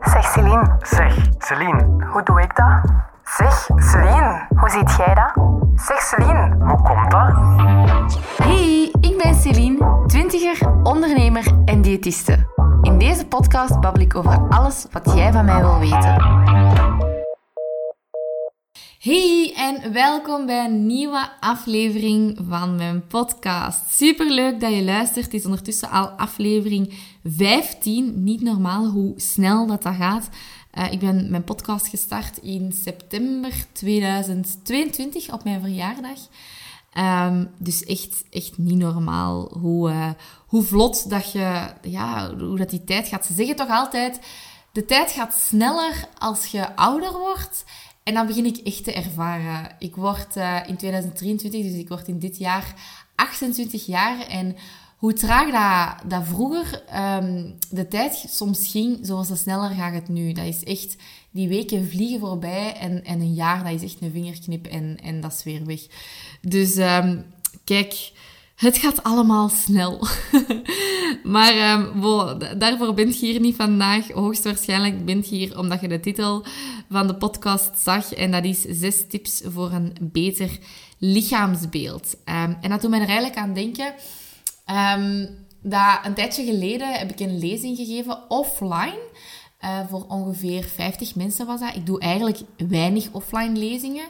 Zeg Celine, Zeg, Celine, hoe doe ik dat? Zeg Celine, hoe ziet jij dat? Zeg Celine, hoe komt dat? Hey, ik ben Celine, twintiger, ondernemer en diëtiste. In deze podcast babbel ik over alles wat jij van mij wil weten. Hey en welkom bij een nieuwe aflevering van mijn podcast. Super leuk dat je luistert. Het is ondertussen al aflevering 15. Niet normaal hoe snel dat, dat gaat. Uh, ik ben mijn podcast gestart in september 2022 op mijn verjaardag. Um, dus echt, echt niet normaal hoe, uh, hoe vlot dat je, ja, hoe dat die tijd gaat. Ze zeggen toch altijd, de tijd gaat sneller als je ouder wordt. En dan begin ik echt te ervaren. Ik word uh, in 2023, dus ik word in dit jaar 28 jaar. En hoe traag dat, dat vroeger um, de tijd soms ging, zoals dat sneller gaat het nu. Dat is echt, die weken vliegen voorbij en, en een jaar, dat is echt een vingerknip en, en dat is weer weg. Dus um, kijk, het gaat allemaal snel. maar um, daarvoor bent je hier niet vandaag. Hoogstwaarschijnlijk bent je hier omdat je de titel van de podcast zag. En dat is zes tips voor een beter lichaamsbeeld. Um, en dat doet mij er eigenlijk aan denken. Um, dat een tijdje geleden heb ik een lezing gegeven offline. Uh, voor ongeveer 50 mensen was dat. Ik doe eigenlijk weinig offline lezingen.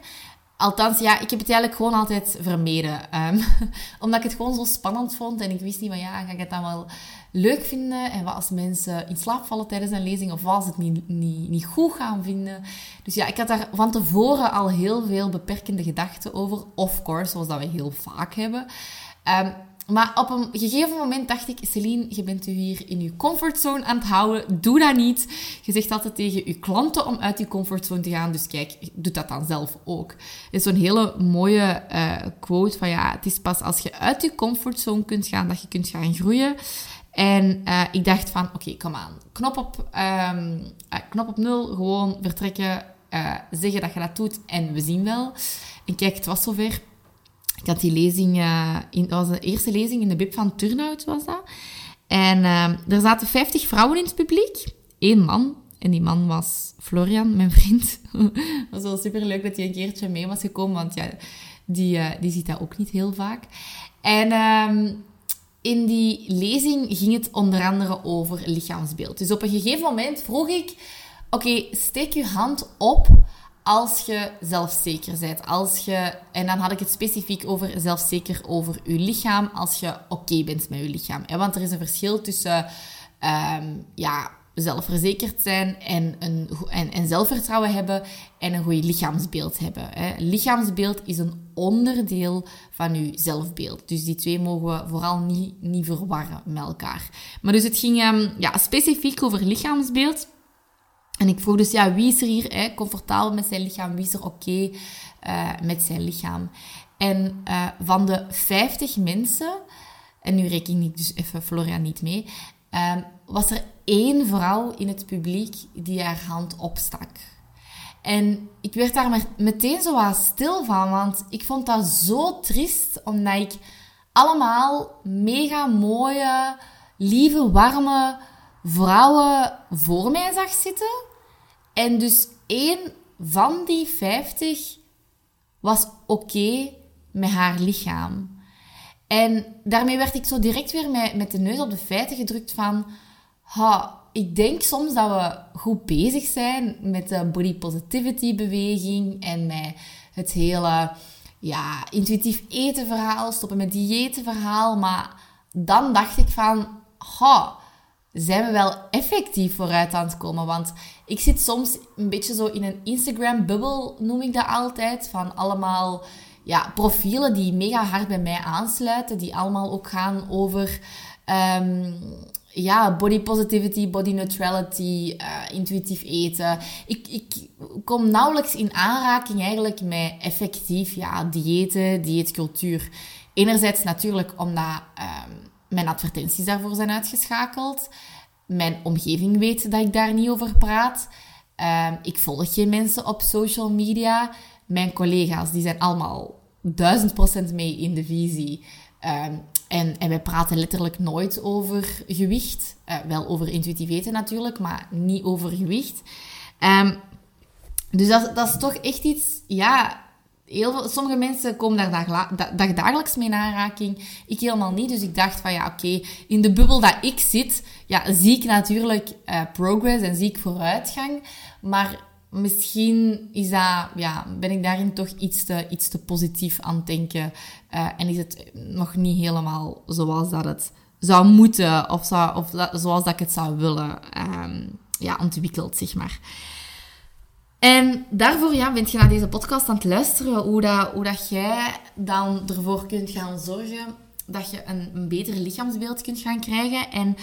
Althans, ja, ik heb het eigenlijk gewoon altijd vermeden. Um, omdat ik het gewoon zo spannend vond. En ik wist niet van, ja, ga ik het dan wel leuk vinden? En wat als mensen in slaap vallen tijdens een lezing? Of wat als het niet, niet, niet goed gaan vinden? Dus ja, ik had daar van tevoren al heel veel beperkende gedachten over. Of course, zoals dat we heel vaak hebben. Um, maar op een gegeven moment dacht ik, Celine, je bent u hier in je comfortzone aan het houden. Doe dat niet. Je zegt altijd tegen je klanten om uit je comfortzone te gaan. Dus kijk, doe dat dan zelf ook. Het is zo'n hele mooie uh, quote van ja, het is pas als je uit je comfortzone kunt gaan, dat je kunt gaan groeien. En uh, ik dacht van, oké, kom aan. Knop op, um, uh, knop op nul, gewoon vertrekken, zeggen dat je dat doet en we zien wel. En kijk, het was zover. Ik had die lezing, uh, in, dat was de eerste lezing in de BIP van Turnhout was dat. En uh, er zaten 50 vrouwen in het publiek, één man. En die man was Florian, mijn vriend. Het was wel super leuk dat hij een keertje mee was gekomen, want ja, die, uh, die ziet dat ook niet heel vaak. En um, in die lezing ging het onder andere over lichaamsbeeld. Dus op een gegeven moment vroeg ik: Oké, steek je hand op als je zelfzeker bent. Als je, en dan had ik het specifiek over zelfzeker over je lichaam, als je oké bent met je lichaam. Want er is een verschil tussen um, ja, zelfverzekerd zijn en, een, en, en zelfvertrouwen hebben en een goed lichaamsbeeld hebben. Lichaamsbeeld is een onderdeel van je zelfbeeld. Dus die twee mogen we vooral niet, niet verwarren met elkaar. Maar dus het ging um, ja, specifiek over lichaamsbeeld. En ik vroeg dus, ja, wie is er hier hè, comfortabel met zijn lichaam? Wie is er oké uh, met zijn lichaam? En uh, van de 50 mensen, en nu reken ik dus even Florian niet mee, uh, was er één vrouw in het publiek die haar hand opstak. En ik werd daar meteen zo wat stil van, want ik vond dat zo triest, omdat ik allemaal mega mooie, lieve, warme vrouwen voor mij zag zitten. En dus één van die 50 was oké met haar lichaam. En daarmee werd ik zo direct weer met, met de neus op de feiten gedrukt van... Ha, ik denk soms dat we goed bezig zijn met de body positivity beweging en met het hele ja, intuïtief eten verhaal, stoppen met diëten verhaal. Maar dan dacht ik van, ha, zijn we wel effectief vooruit aan het komen. Want ik zit soms een beetje zo in een Instagram-bubbel, noem ik dat altijd. Van allemaal ja, profielen die mega hard bij mij aansluiten. Die allemaal ook gaan over um, ja, body positivity, body neutrality, uh, intuïtief eten. Ik, ik kom nauwelijks in aanraking eigenlijk met effectief ja, diëten, dieetcultuur. Enerzijds natuurlijk omdat... Um, mijn advertenties daarvoor zijn uitgeschakeld. Mijn omgeving weet dat ik daar niet over praat. Uh, ik volg geen mensen op social media. Mijn collega's die zijn allemaal duizend procent mee in de visie. Uh, en, en wij praten letterlijk nooit over gewicht. Uh, wel over intuïtief eten natuurlijk, maar niet over gewicht. Um, dus dat, dat is toch echt iets, ja, heel sommige mensen komen daar dag, dagdagelijks mee in aanraking. Ik helemaal niet. Dus ik dacht van ja, oké, in de bubbel dat ik zit, ja, zie ik natuurlijk uh, progress en zie ik vooruitgang. Maar misschien is dat, ja, ben ik daarin toch iets te, iets te positief aan het denken. Uh, en is het nog niet helemaal zoals dat het zou moeten of, of zoals dat ik het zou willen um, ja, ontwikkeld, zeg maar. En daarvoor ja, bent je naar deze podcast aan het luisteren, hoe, dat, hoe dat jij dan ervoor kunt gaan zorgen dat je een, een beter lichaamsbeeld kunt gaan krijgen. En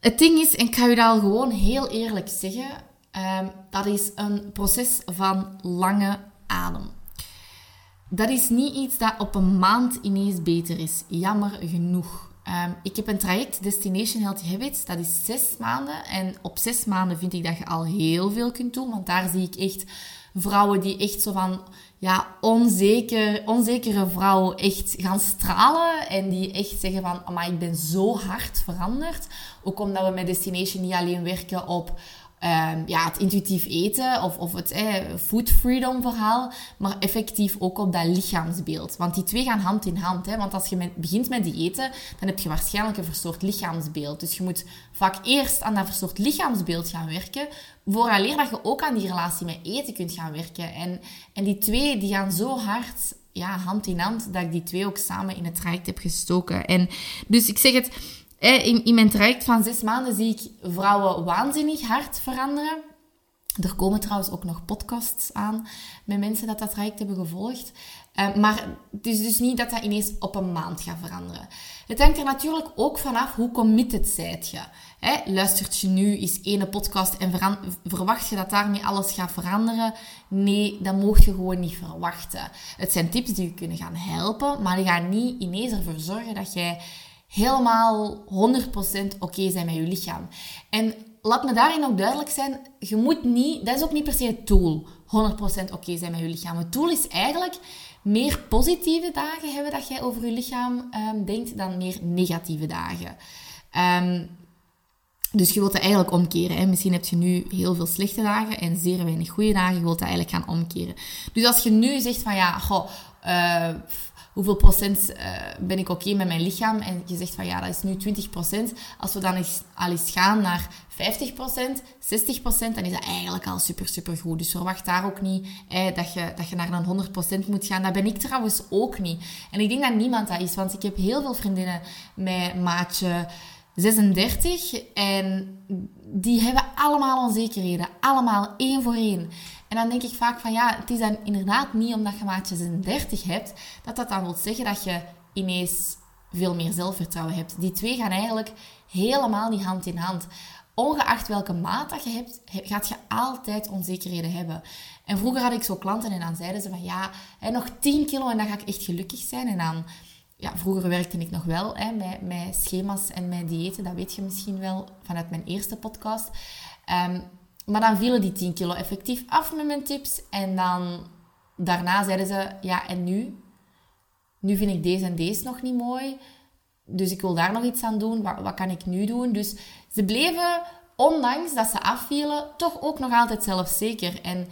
het ding is, en ik ga je dat al gewoon heel eerlijk zeggen, um, dat is een proces van lange adem. Dat is niet iets dat op een maand ineens beter is. Jammer genoeg. Um, ik heb een traject, Destination Healthy Habits, dat is zes maanden. En op zes maanden vind ik dat je al heel veel kunt doen. Want daar zie ik echt vrouwen die echt zo van, ja, onzeker, onzekere vrouwen echt gaan stralen. En die echt zeggen van, maar ik ben zo hard veranderd. Ook omdat we met Destination niet alleen werken op Um, ja, het intuïtief eten of, of het eh, food freedom verhaal, maar effectief ook op dat lichaamsbeeld. Want die twee gaan hand in hand. Hè? Want als je begint met diëten, dan heb je waarschijnlijk een verstoord lichaamsbeeld. Dus je moet vaak eerst aan dat verstoord lichaamsbeeld gaan werken, vooraleer dat je ook aan die relatie met eten kunt gaan werken. En, en die twee die gaan zo hard ja, hand in hand, dat ik die twee ook samen in het traject heb gestoken. En dus ik zeg het in, in mijn traject van zes maanden zie ik vrouwen waanzinnig hard veranderen. Er komen trouwens ook nog podcasts aan met mensen dat dat traject hebben gevolgd. Uh, maar het is dus niet dat dat ineens op een maand gaat veranderen. Het hangt er natuurlijk ook vanaf hoe committed zijt je. Hè, luistert je nu eens ene podcast en verwacht je dat daarmee alles gaat veranderen? Nee, dat mocht je gewoon niet verwachten. Het zijn tips die je kunnen gaan helpen, maar die gaan niet ineens ervoor zorgen dat jij helemaal 100% oké zijn met je lichaam. En laat me daarin ook duidelijk zijn, je moet niet, dat is ook niet per se het doel, 100% oké zijn met je lichaam. Het doel is eigenlijk meer positieve dagen hebben dat jij over je lichaam um, denkt dan meer negatieve dagen. Um, dus je wilt dat eigenlijk omkeren. Hè? Misschien heb je nu heel veel slechte dagen en zeer weinig goede dagen. Je wilt dat eigenlijk gaan omkeren. Dus als je nu zegt van ja, goh, uh, hoeveel procent uh, ben ik oké met mijn lichaam? En je zegt van ja, dat is nu 20 procent. Als we dan eens, al eens gaan naar 50 procent, 60 procent, dan is dat eigenlijk al super, super goed. Dus verwacht daar ook niet dat, je, dat je naar een 100 procent moet gaan. Dat ben ik trouwens ook niet. En ik denk dat niemand dat is, want ik heb heel veel vriendinnen met maatje 36 en die hebben allemaal onzekerheden. Allemaal één voor één. En dan denk ik vaak van ja, het is dan inderdaad niet omdat je maatje 36 hebt, dat dat dan wil zeggen dat je ineens veel meer zelfvertrouwen hebt. Die twee gaan eigenlijk helemaal niet hand in hand. Ongeacht welke maat dat je hebt, gaat je altijd onzekerheden hebben. En vroeger had ik zo klanten en dan zeiden ze van ja, nog 10 kilo en dan ga ik echt gelukkig zijn. En dan, ja, vroeger werkte ik nog wel hè, met schema's en met diëten, dat weet je misschien wel vanuit mijn eerste podcast. Um, maar dan vielen die 10 kilo effectief af met mijn tips. En dan daarna zeiden ze, ja, en nu? Nu vind ik deze en deze nog niet mooi. Dus ik wil daar nog iets aan doen. Wat, wat kan ik nu doen? Dus ze bleven, ondanks dat ze afvielen, toch ook nog altijd zelfzeker. En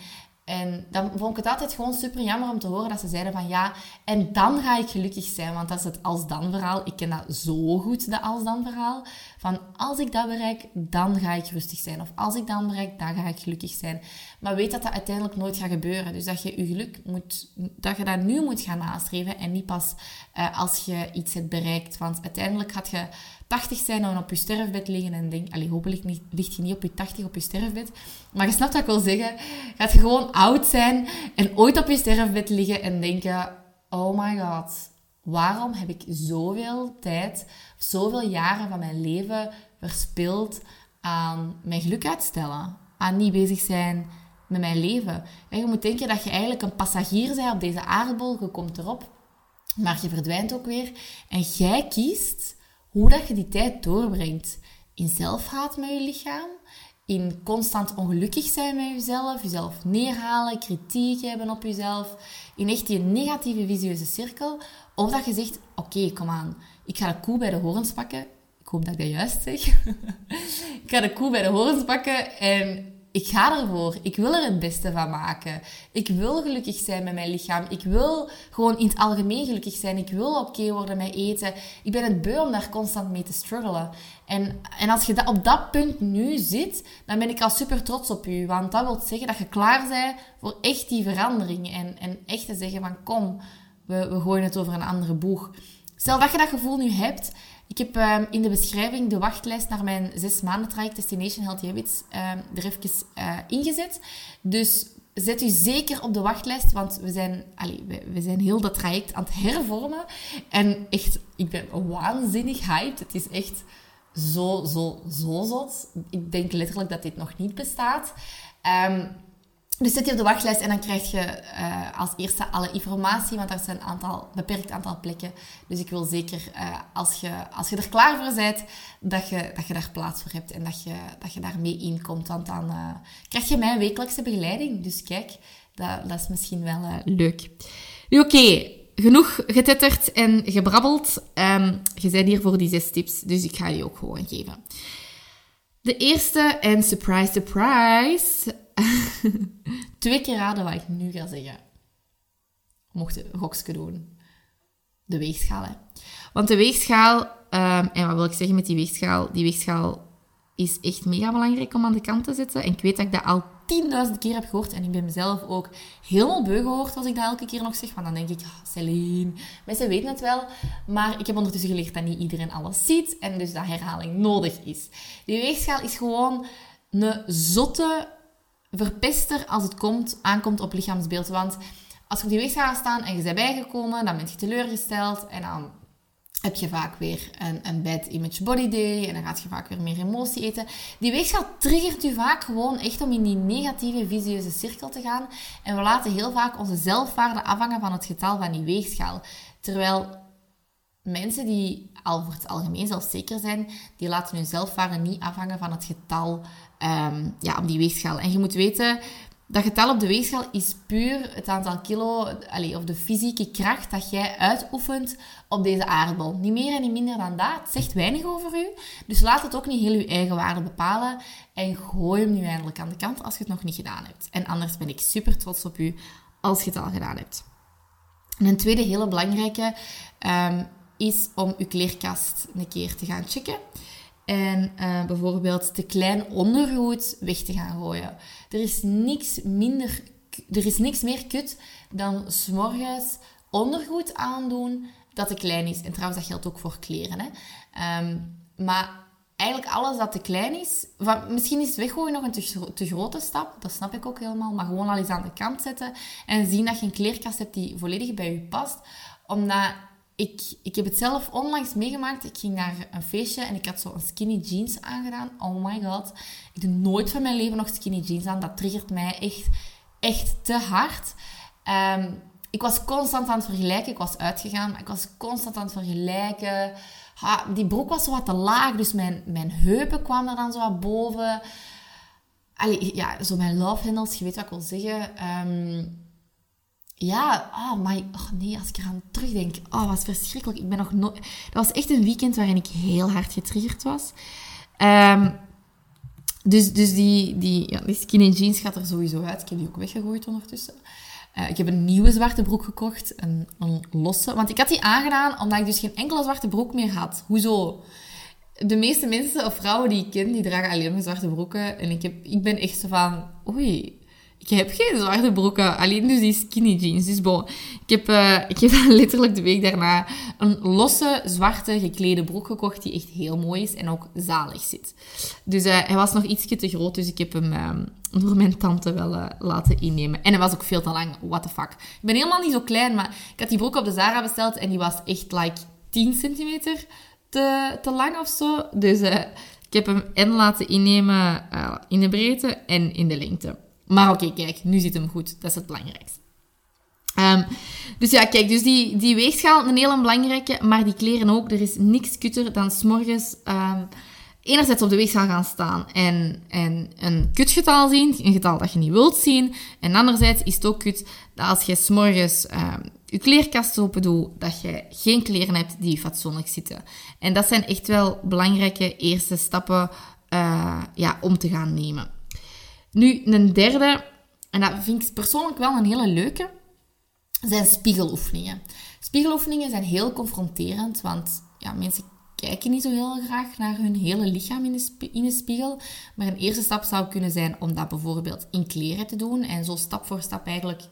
en dan vond ik het altijd gewoon super jammer om te horen dat ze zeiden van ja, en dan ga ik gelukkig zijn. Want dat is het als-dan verhaal. Ik ken dat zo goed, dat als-dan verhaal. Van als ik dat bereik, dan ga ik rustig zijn. Of als ik dan bereik, dan ga ik gelukkig zijn. Maar weet dat dat uiteindelijk nooit gaat gebeuren. Dus dat je je geluk moet, dat je dat nu moet gaan nastreven. En niet pas uh, als je iets hebt bereikt. Want uiteindelijk gaat je 80 zijn en op je sterfbed liggen en denk, allee, hopelijk niet, ligt je niet op je 80 op je sterfbed. Maar je snapt wat ik wil zeggen. Gaat je gewoon oud zijn en ooit op je sterfbed liggen en denken, oh my god, waarom heb ik zoveel tijd, zoveel jaren van mijn leven verspild aan mijn geluk uitstellen? Aan niet bezig zijn met mijn leven. En je moet denken dat je eigenlijk een passagier bent op deze aardbol. Je komt erop, maar je verdwijnt ook weer. En jij kiest hoe dat je die tijd doorbrengt. In zelfhaat met je lichaam, in constant ongelukkig zijn met jezelf, jezelf neerhalen, kritiek hebben op jezelf, in echt die negatieve visieuze cirkel, of dat je zegt, oké, kom aan, ik ga de koe bij de horens pakken. Ik hoop dat ik dat juist zeg. ik ga de koe bij de horens pakken en ik ga ervoor. Ik wil er het beste van maken. Ik wil gelukkig zijn met mijn lichaam. Ik wil gewoon in het algemeen gelukkig zijn. Ik wil oké worden met eten. Ik ben het beu om daar constant mee te struggelen. En, en als je dat, op dat punt nu zit, dan ben ik al super trots op je. Want dat wil zeggen dat je klaar bent voor echt die verandering. En, en echt te zeggen van kom, we, we gooien het over een andere boeg. Stel dat je dat gevoel nu hebt, ik heb ehm, in de beschrijving de wachtlijst naar mijn zes maanden traject Destination Healthy Habits ehm, er even uh, ingezet. Dus zet u zeker op de wachtlijst, want we zijn, we, zijn heel dat traject aan het hervormen. En echt, ik ben waanzinnig hyped. Het is echt zo, zo, zo zot. Ik denk letterlijk dat dit nog niet bestaat. Um, dus zet je op de wachtlijst en dan krijg je uh, als eerste alle informatie, want er zijn een aantal, beperkt aantal plekken. Dus ik wil zeker, uh, als, je, als je er klaar voor bent, dat je, dat je daar plaats voor hebt en dat je, dat je daar mee inkomt. Want dan uh, krijg je mijn wekelijkse begeleiding. Dus kijk, dat, dat is misschien wel leuk. Nu oké, genoeg getetterd en gebrabbeld. Um, je bent hier voor die zes tips, dus ik ga die ook gewoon geven. De eerste, en surprise, surprise, Twee keer raden wat ik nu ga zeggen. Mocht gokske doen. De weegschaal, hè. Want de weegschaal... Um, en wat wil ik zeggen met die weegschaal? Die weegschaal is echt mega belangrijk om aan de kant te zetten. En ik weet dat ik dat al tienduizend keer heb gehoord. En ik ben mezelf ook helemaal beu gehoord als ik dat elke keer nog zeg. Want dan denk ik, oh, Celine, mensen weten het wel. Maar ik heb ondertussen geleerd dat niet iedereen alles ziet. En dus dat herhaling nodig is. Die weegschaal is gewoon een zotte verpester als het komt, aankomt op lichaamsbeeld. Want als je op die weegschaal staan en je bent bijgekomen, dan ben je teleurgesteld en dan heb je vaak weer een, een bad image body day en dan gaat je vaak weer meer emotie eten. Die weegschaal triggert u vaak gewoon echt om in die negatieve visieuze cirkel te gaan. En we laten heel vaak onze zelfwaarde afhangen van het getal van die weegschaal. Terwijl mensen die al voor het algemeen zelfzeker zijn, die laten hun zelfwaarde niet afhangen van het getal um, ja, op die weegschaal. En je moet weten, dat getal op de weegschaal is puur het aantal kilo, allez, of de fysieke kracht dat jij uitoefent op deze aardbol. Niet meer en niet minder dan dat. Het zegt weinig over u. Dus laat het ook niet heel je eigen waarde bepalen. En gooi hem nu eindelijk aan de kant als je het nog niet gedaan hebt. En anders ben ik super trots op u als je het al gedaan hebt. En een tweede hele belangrijke um, is om je kleerkast een keer te gaan checken. En uh, bijvoorbeeld te klein ondergoed weg te gaan gooien. Er is niks minder, er is niks meer kut dan s'morgens ondergoed aandoen dat te klein is. En trouwens, dat geldt ook voor kleren. Hè. Um, maar eigenlijk alles dat te klein is, van, misschien is weggooien nog een te, te, grote stap, dat snap ik ook helemaal, maar gewoon al eens aan de kant zetten en zien dat je een kleerkast hebt die volledig bij je past. Omdat ik, ik heb het zelf onlangs meegemaakt. Ik ging naar een feestje en ik had zo een skinny jeans aangedaan. Oh my god. Ik doe nooit van mijn leven nog skinny jeans aan. Dat triggert mij echt, echt te hard. Ehm, ik was constant aan het vergelijken. Ik was uitgegaan, maar ik was constant aan het vergelijken. Die broek was zo wat te laag, dus mijn, mijn heupen kwamen er dan zo wat boven. Allee, ja, zo mijn love handles, je weet wat ik wil zeggen. Um, ja, oh, maar oh nee, als ik eraan terugdenk, oh, was verschrikkelijk. Ik ben nog nooit... Dat was echt een weekend waarin ik heel hard getriggerd was. Um, dus dus die, die, ja, die skinny jeans gaat er sowieso uit. Ik heb die ook weggegooid ondertussen. Uh, ik heb een nieuwe zwarte broek gekocht, een, een losse. Want ik had die aangedaan omdat ik dus geen enkele zwarte broek meer had. Hoezo? De meeste mensen of vrouwen die ik ken, die dragen alleen maar zwarte broeken. En ik, heb, ik ben echt zo van, oei, ik heb geen zwarte broeken, alleen dus die skinny jeans. Dus bon, ik heb, uh, ik heb letterlijk de week daarna een losse, zwarte, geklede broek gekocht die echt heel mooi is en ook zalig zit. Dus uh, hij was nog ietsje te groot, dus ik heb hem uh, door mijn tante wel uh, laten innemen. En hij was ook veel te lang, what the fuck. Ik ben helemaal niet zo klein, maar ik had die broek op de Zara besteld en die was echt like 10 centimeter te, te lang of zo. Dus ik heb hem en laten innemen in de breedte en in de lengte. Maar oké, kijk, nu zit hem goed. Dat is het belangrijkste. Um, dus ja, kijk, dus die, die weegschaal, een hele belangrijke, maar die kleren ook. Er is niks kutter dan s'morgens um, enerzijds op de weegschaal gaan staan en, en een kutgetal zien, een getal dat je niet wilt zien. En anderzijds is het ook kut dat als je s'morgens uh, je kleerkast open doet, dat je geen kleren hebt die fatsoenlijk zitten. En dat zijn echt wel belangrijke eerste stappen uh, ja, om te gaan nemen. Nu, een derde, en dat vind ik persoonlijk wel een hele leuke, zijn spiegeloefeningen. Spiegeloefeningen zijn heel confronterend, want ja, mensen kijken niet zo heel graag naar hun hele lichaam in de, in de spiegel. Maar een eerste stap zou kunnen zijn om dat bijvoorbeeld in kleren te doen. En zo stap voor stap eigenlijk,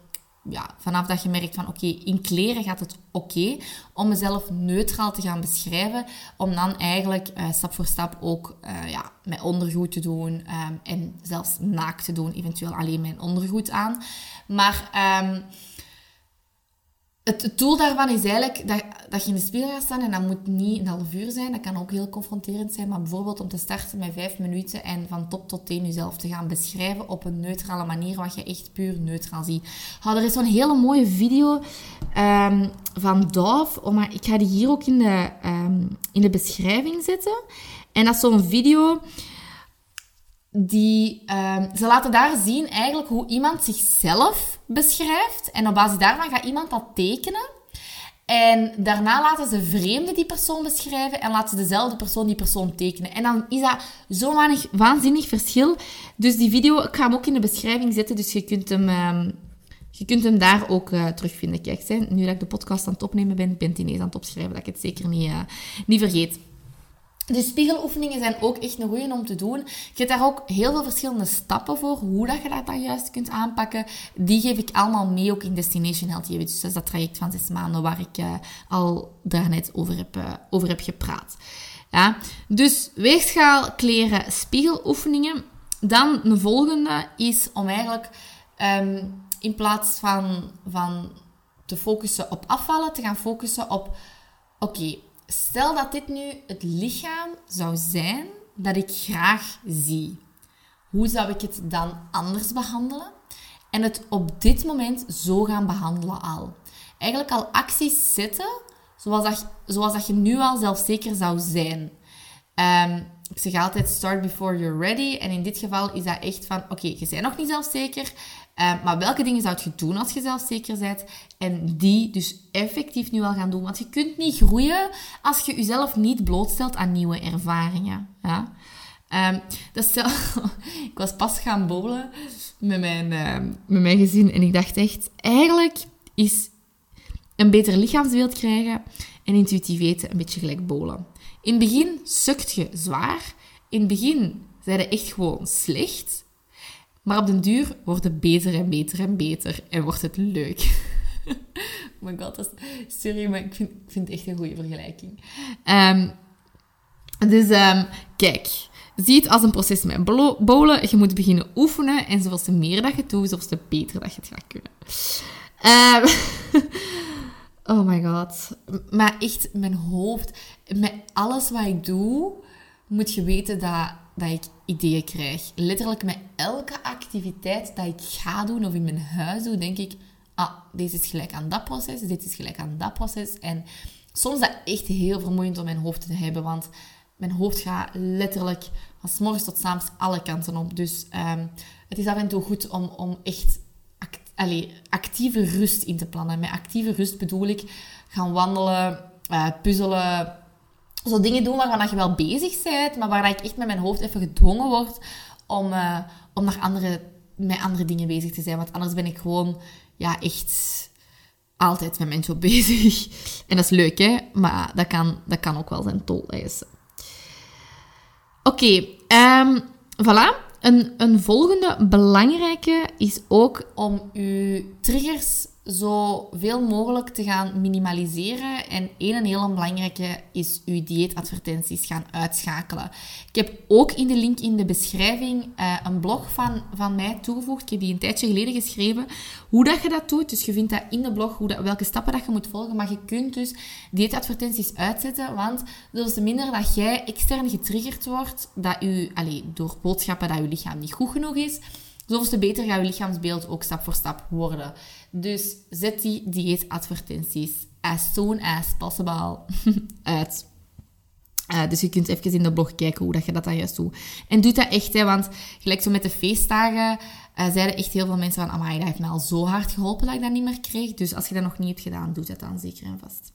ja, vanaf dat je merkt van oké, in kleren gaat het oké. om mezelf neutraal te gaan beschrijven. Om dan eigenlijk uh, stap voor stap ook uh, ja, met ondergoed te doen. Um, en zelfs naakt te doen, eventueel alleen mijn ondergoed aan. Maar... Um, het doel daarvan is eigenlijk dat, dat je in de spiegel gaat staan en dat moet niet een half uur zijn. Dat kan ook heel confronterend zijn, maar bijvoorbeeld om te starten met vijf minuten en van top tot teen jezelf te gaan beschrijven op een neutrale manier, wat je echt puur neutraal ziet. Oh, er is zo'n hele mooie video um, van Dove, oh, maar ik ga die hier ook in de, um, in de beschrijving zetten. En dat is zo'n video die, um, ze laten daar zien eigenlijk hoe iemand zichzelf beschrijft. En op basis daarvan gaat iemand dat tekenen. En daarna laten ze vreemden die persoon beschrijven en laten ze dezelfde persoon die persoon tekenen. En dan is dat zo'n waanzinnig, waanzinnig verschil. Dus die video, ik ga hem ook in de beschrijving zetten, dus je kunt hem, um, je kunt hem daar ook uh, terugvinden. Kijk, nu dat ik de podcast aan het opnemen ben, ben ik ineens aan het opschrijven, dat ik het zeker niet, uh, niet vergeet. De spiegeloefeningen zijn ook echt een goeie om te doen. Je hebt daar ook heel veel verschillende stappen voor, hoe dat je dat dan juist kunt aanpakken. Die geef ik allemaal mee ook in Destination Healthy Habits. Dus dat dat traject van zes maanden waar ik uh, al daarnet over heb, uh, over heb gepraat. Ja? Dus weegschaal, kleren, spiegeloefeningen. Dan de volgende is om eigenlijk um, in plaats van, van te focussen op afvallen, te gaan focussen op... Oké, stel dat dit nu het lichaam zou zijn dat ik graag zie. Hoe zou ik het dan anders behandelen? En het op dit moment zo gaan behandelen al. Eigenlijk al acties zetten zoals dat, zoals dat je nu al zelfzeker zou zijn. Um, ik zeg altijd start before you're ready. En in dit geval is dat echt van, oké, je bent nog niet zelfzeker. Uh, maar welke dingen zou je doen als je zelfzeker bent? En die dus effectief nu al gaan doen. Want je kunt niet groeien als je jezelf niet blootstelt aan nieuwe ervaringen. Ja? Um, dat is ik was pas gaan bowlen met mijn, uh, met mijn gezin. En ik dacht echt, eigenlijk is een beter lichaamsbeeld krijgen en intuïtief eten een beetje gelijk bowlen. In het begin sukt je zwaar. In het begin zijn je echt gewoon slecht. Maar op den duur wordt het beter en beter en beter. En wordt het leuk. oh my god, dat is, sorry, maar ik vind, het echt een goede vergelijking. Um, dus um, kijk, zie het als een proces met bowlen. Je moet beginnen oefenen. En zoals meer dat je doet, zoals beter dat je het gaat kunnen. Um, oh my god. Maar echt, mijn hoofd... Met alles wat ik doe, moet je weten dat, dat ik ideeën krijg. Letterlijk met elke activiteit dat ik ga doen of in mijn huis doe, denk ik... Ah, deze is gelijk aan dat proces, dit is gelijk aan dat proces. En soms is dat echt heel vermoeiend om mijn hoofd te hebben, want mijn hoofd gaat letterlijk van s morgens tot s avonds alle kanten op. Dus um, het is af en toe goed om, om echt actieve rust in te plannen. Met actieve rust bedoel ik gaan wandelen, uh, puzzelen, zo dingen doen waarvan je wel bezig bent, maar waar ik echt met mijn hoofd even gedwongen word om, uh, om naar andere, met andere dingen bezig te zijn. Want anders ben ik gewoon ja, echt altijd met mijn bezig. En dat is leuk, hè? Maar dat kan, dat kan ook wel zijn tol eisen. Oké, okay, um, voilà. Een, een volgende belangrijke is ook om je triggers zoveel mogelijk te gaan minimaliseren. En één en heel belangrijke is uw dieetadvertenties gaan uitschakelen. Ik heb ook in de link in de beschrijving uh, een blog van, van mij toegevoegd. Ik heb die een tijdje geleden geschreven. Hoe dat je dat doet. Dus je vindt dat in de blog, hoe dat, welke stappen dat je moet volgen. Maar je kunt dus dieetadvertenties uitzetten. Want zoals minder dat jij extern getriggerd wordt, dat u, allez, door boodschappen dat je lichaam niet goed genoeg is Zoveel te beter gaat je lichaamsbeeld ook stap voor stap worden. Dus zet die dieetadvertenties as soon as possible uit. Uh, dus je kunt even in de blog kijken hoe dat je dat dan juist doet. En doe dat echt, hè, want gelijk zo met de feestdagen uh, zeiden echt heel veel mensen van, amai, dat heeft me al zo hard geholpen dat ik dat niet meer kreeg. Dus als je dat nog niet hebt gedaan, doe dat dan zeker en vast.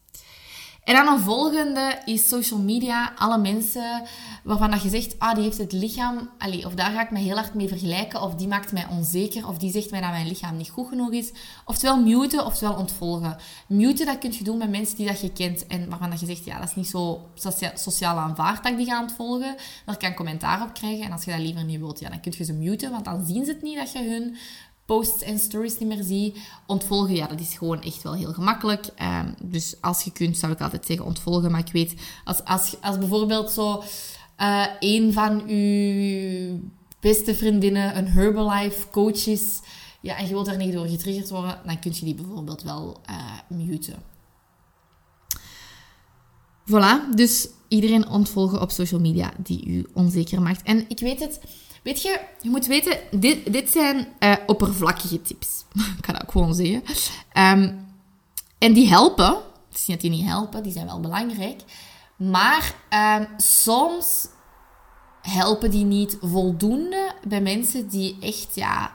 En dan een volgende is social media. Alle mensen waarvan dat je zegt, ah, die heeft het lichaam, allez, of daar ga ik me heel hard mee vergelijken, of die maakt mij onzeker, of die zegt mij dat mijn lichaam niet goed genoeg is. Oftewel muten, oftewel ontvolgen. Muten, dat kun je doen met mensen die dat je kent en waarvan dat je zegt, ja, dat is niet zo sociaal aanvaard dat ik die ga ontvolgen. Daar kan commentaar op krijgen. En als je dat liever niet wilt, ja, dan kun je ze muten, want dan zien ze het niet dat je hun posts en stories niet meer zie. Ontvolgen, ja, dat is gewoon echt wel heel gemakkelijk. Um, dus als je kunt, zou ik altijd zeggen ontvolgen. Maar ik weet, als, als, als bijvoorbeeld zo uh, een van uw beste vriendinnen een Herbalife coach is, ja, en je wilt daar niet door getriggerd worden, dan kun je die bijvoorbeeld wel uh, muten. Voilà, dus iedereen ontvolgen op social media die u onzeker maakt. En ik weet het, Weet je, je moet weten, dit, dit zijn uh, oppervlakkige tips. ik kan dat ook gewoon zeggen. Um, en die helpen. Het is niet dat die niet helpen, die zijn wel belangrijk. Maar um, soms helpen die niet voldoende bij mensen die echt, ja,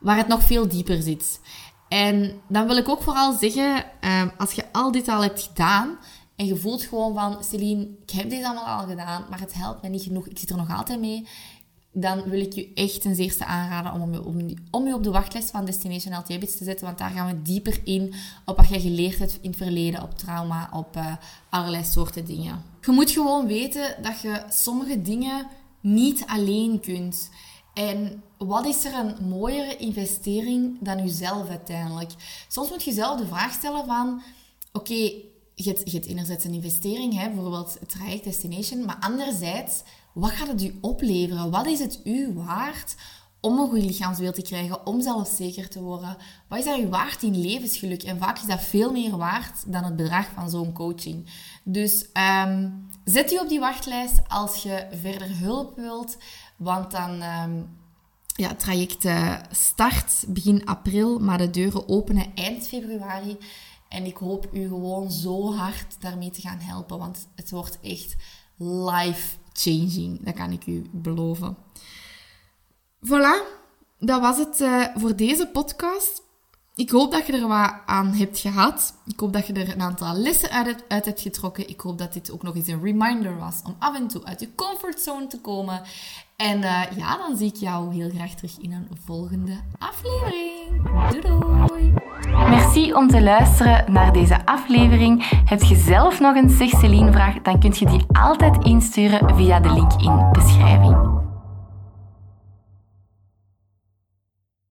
waar het nog veel dieper zit. En dan wil ik ook vooral zeggen, um, als je al dit al hebt gedaan en je voelt gewoon van, Celine, ik heb dit allemaal al gedaan, maar het helpt me niet genoeg, ik zit er nog altijd mee dan wil ik je echt ten zeerste aanraden om, om, om je op de wachtlijst van Destination Habits te zetten. Want daar gaan we dieper in op wat je geleerd hebt in het verleden, op trauma, op uh, allerlei soorten dingen. Je moet gewoon weten dat je sommige dingen niet alleen kunt. En wat is er een mooiere investering dan jezelf uiteindelijk? Soms moet je zelf de vraag stellen van... Oké, je hebt enerzijds een investering, hè, bijvoorbeeld het traject Destination. Maar anderzijds wat gaat het u opleveren? Wat is het u waard om een goed lichaamsbeeld te krijgen, om zelfzeker te worden? Wat is dat u waard in levensgeluk? En vaak is dat veel meer waard dan het bedrag van zo'n coaching. Dus um, zet u op die wachtlijst als je verder hulp wilt, want dan... Um, ja, het traject eh, start begin april, maar de deuren openen eind februari. En ik hoop u gewoon zo hard daarmee te gaan helpen, want het wordt echt live changing. Dat kan ik u beloven. Voilà, dat was het uh, voor deze podcast. Ik hoop dat je er wat aan hebt gehad. Ik hoop dat je er een aantal lessen uit, uit, hebt getrokken. Ik hoop dat dit ook nog eens een reminder was om af en toe uit je comfortzone te komen. En uh, ja, dan zie ik jou heel graag terug in een volgende aflevering. Doei doei! Merci om te luisteren naar deze aflevering. Heb je zelf nog een Zeg vraag, dan kun je die altijd insturen via de link in beschrijving.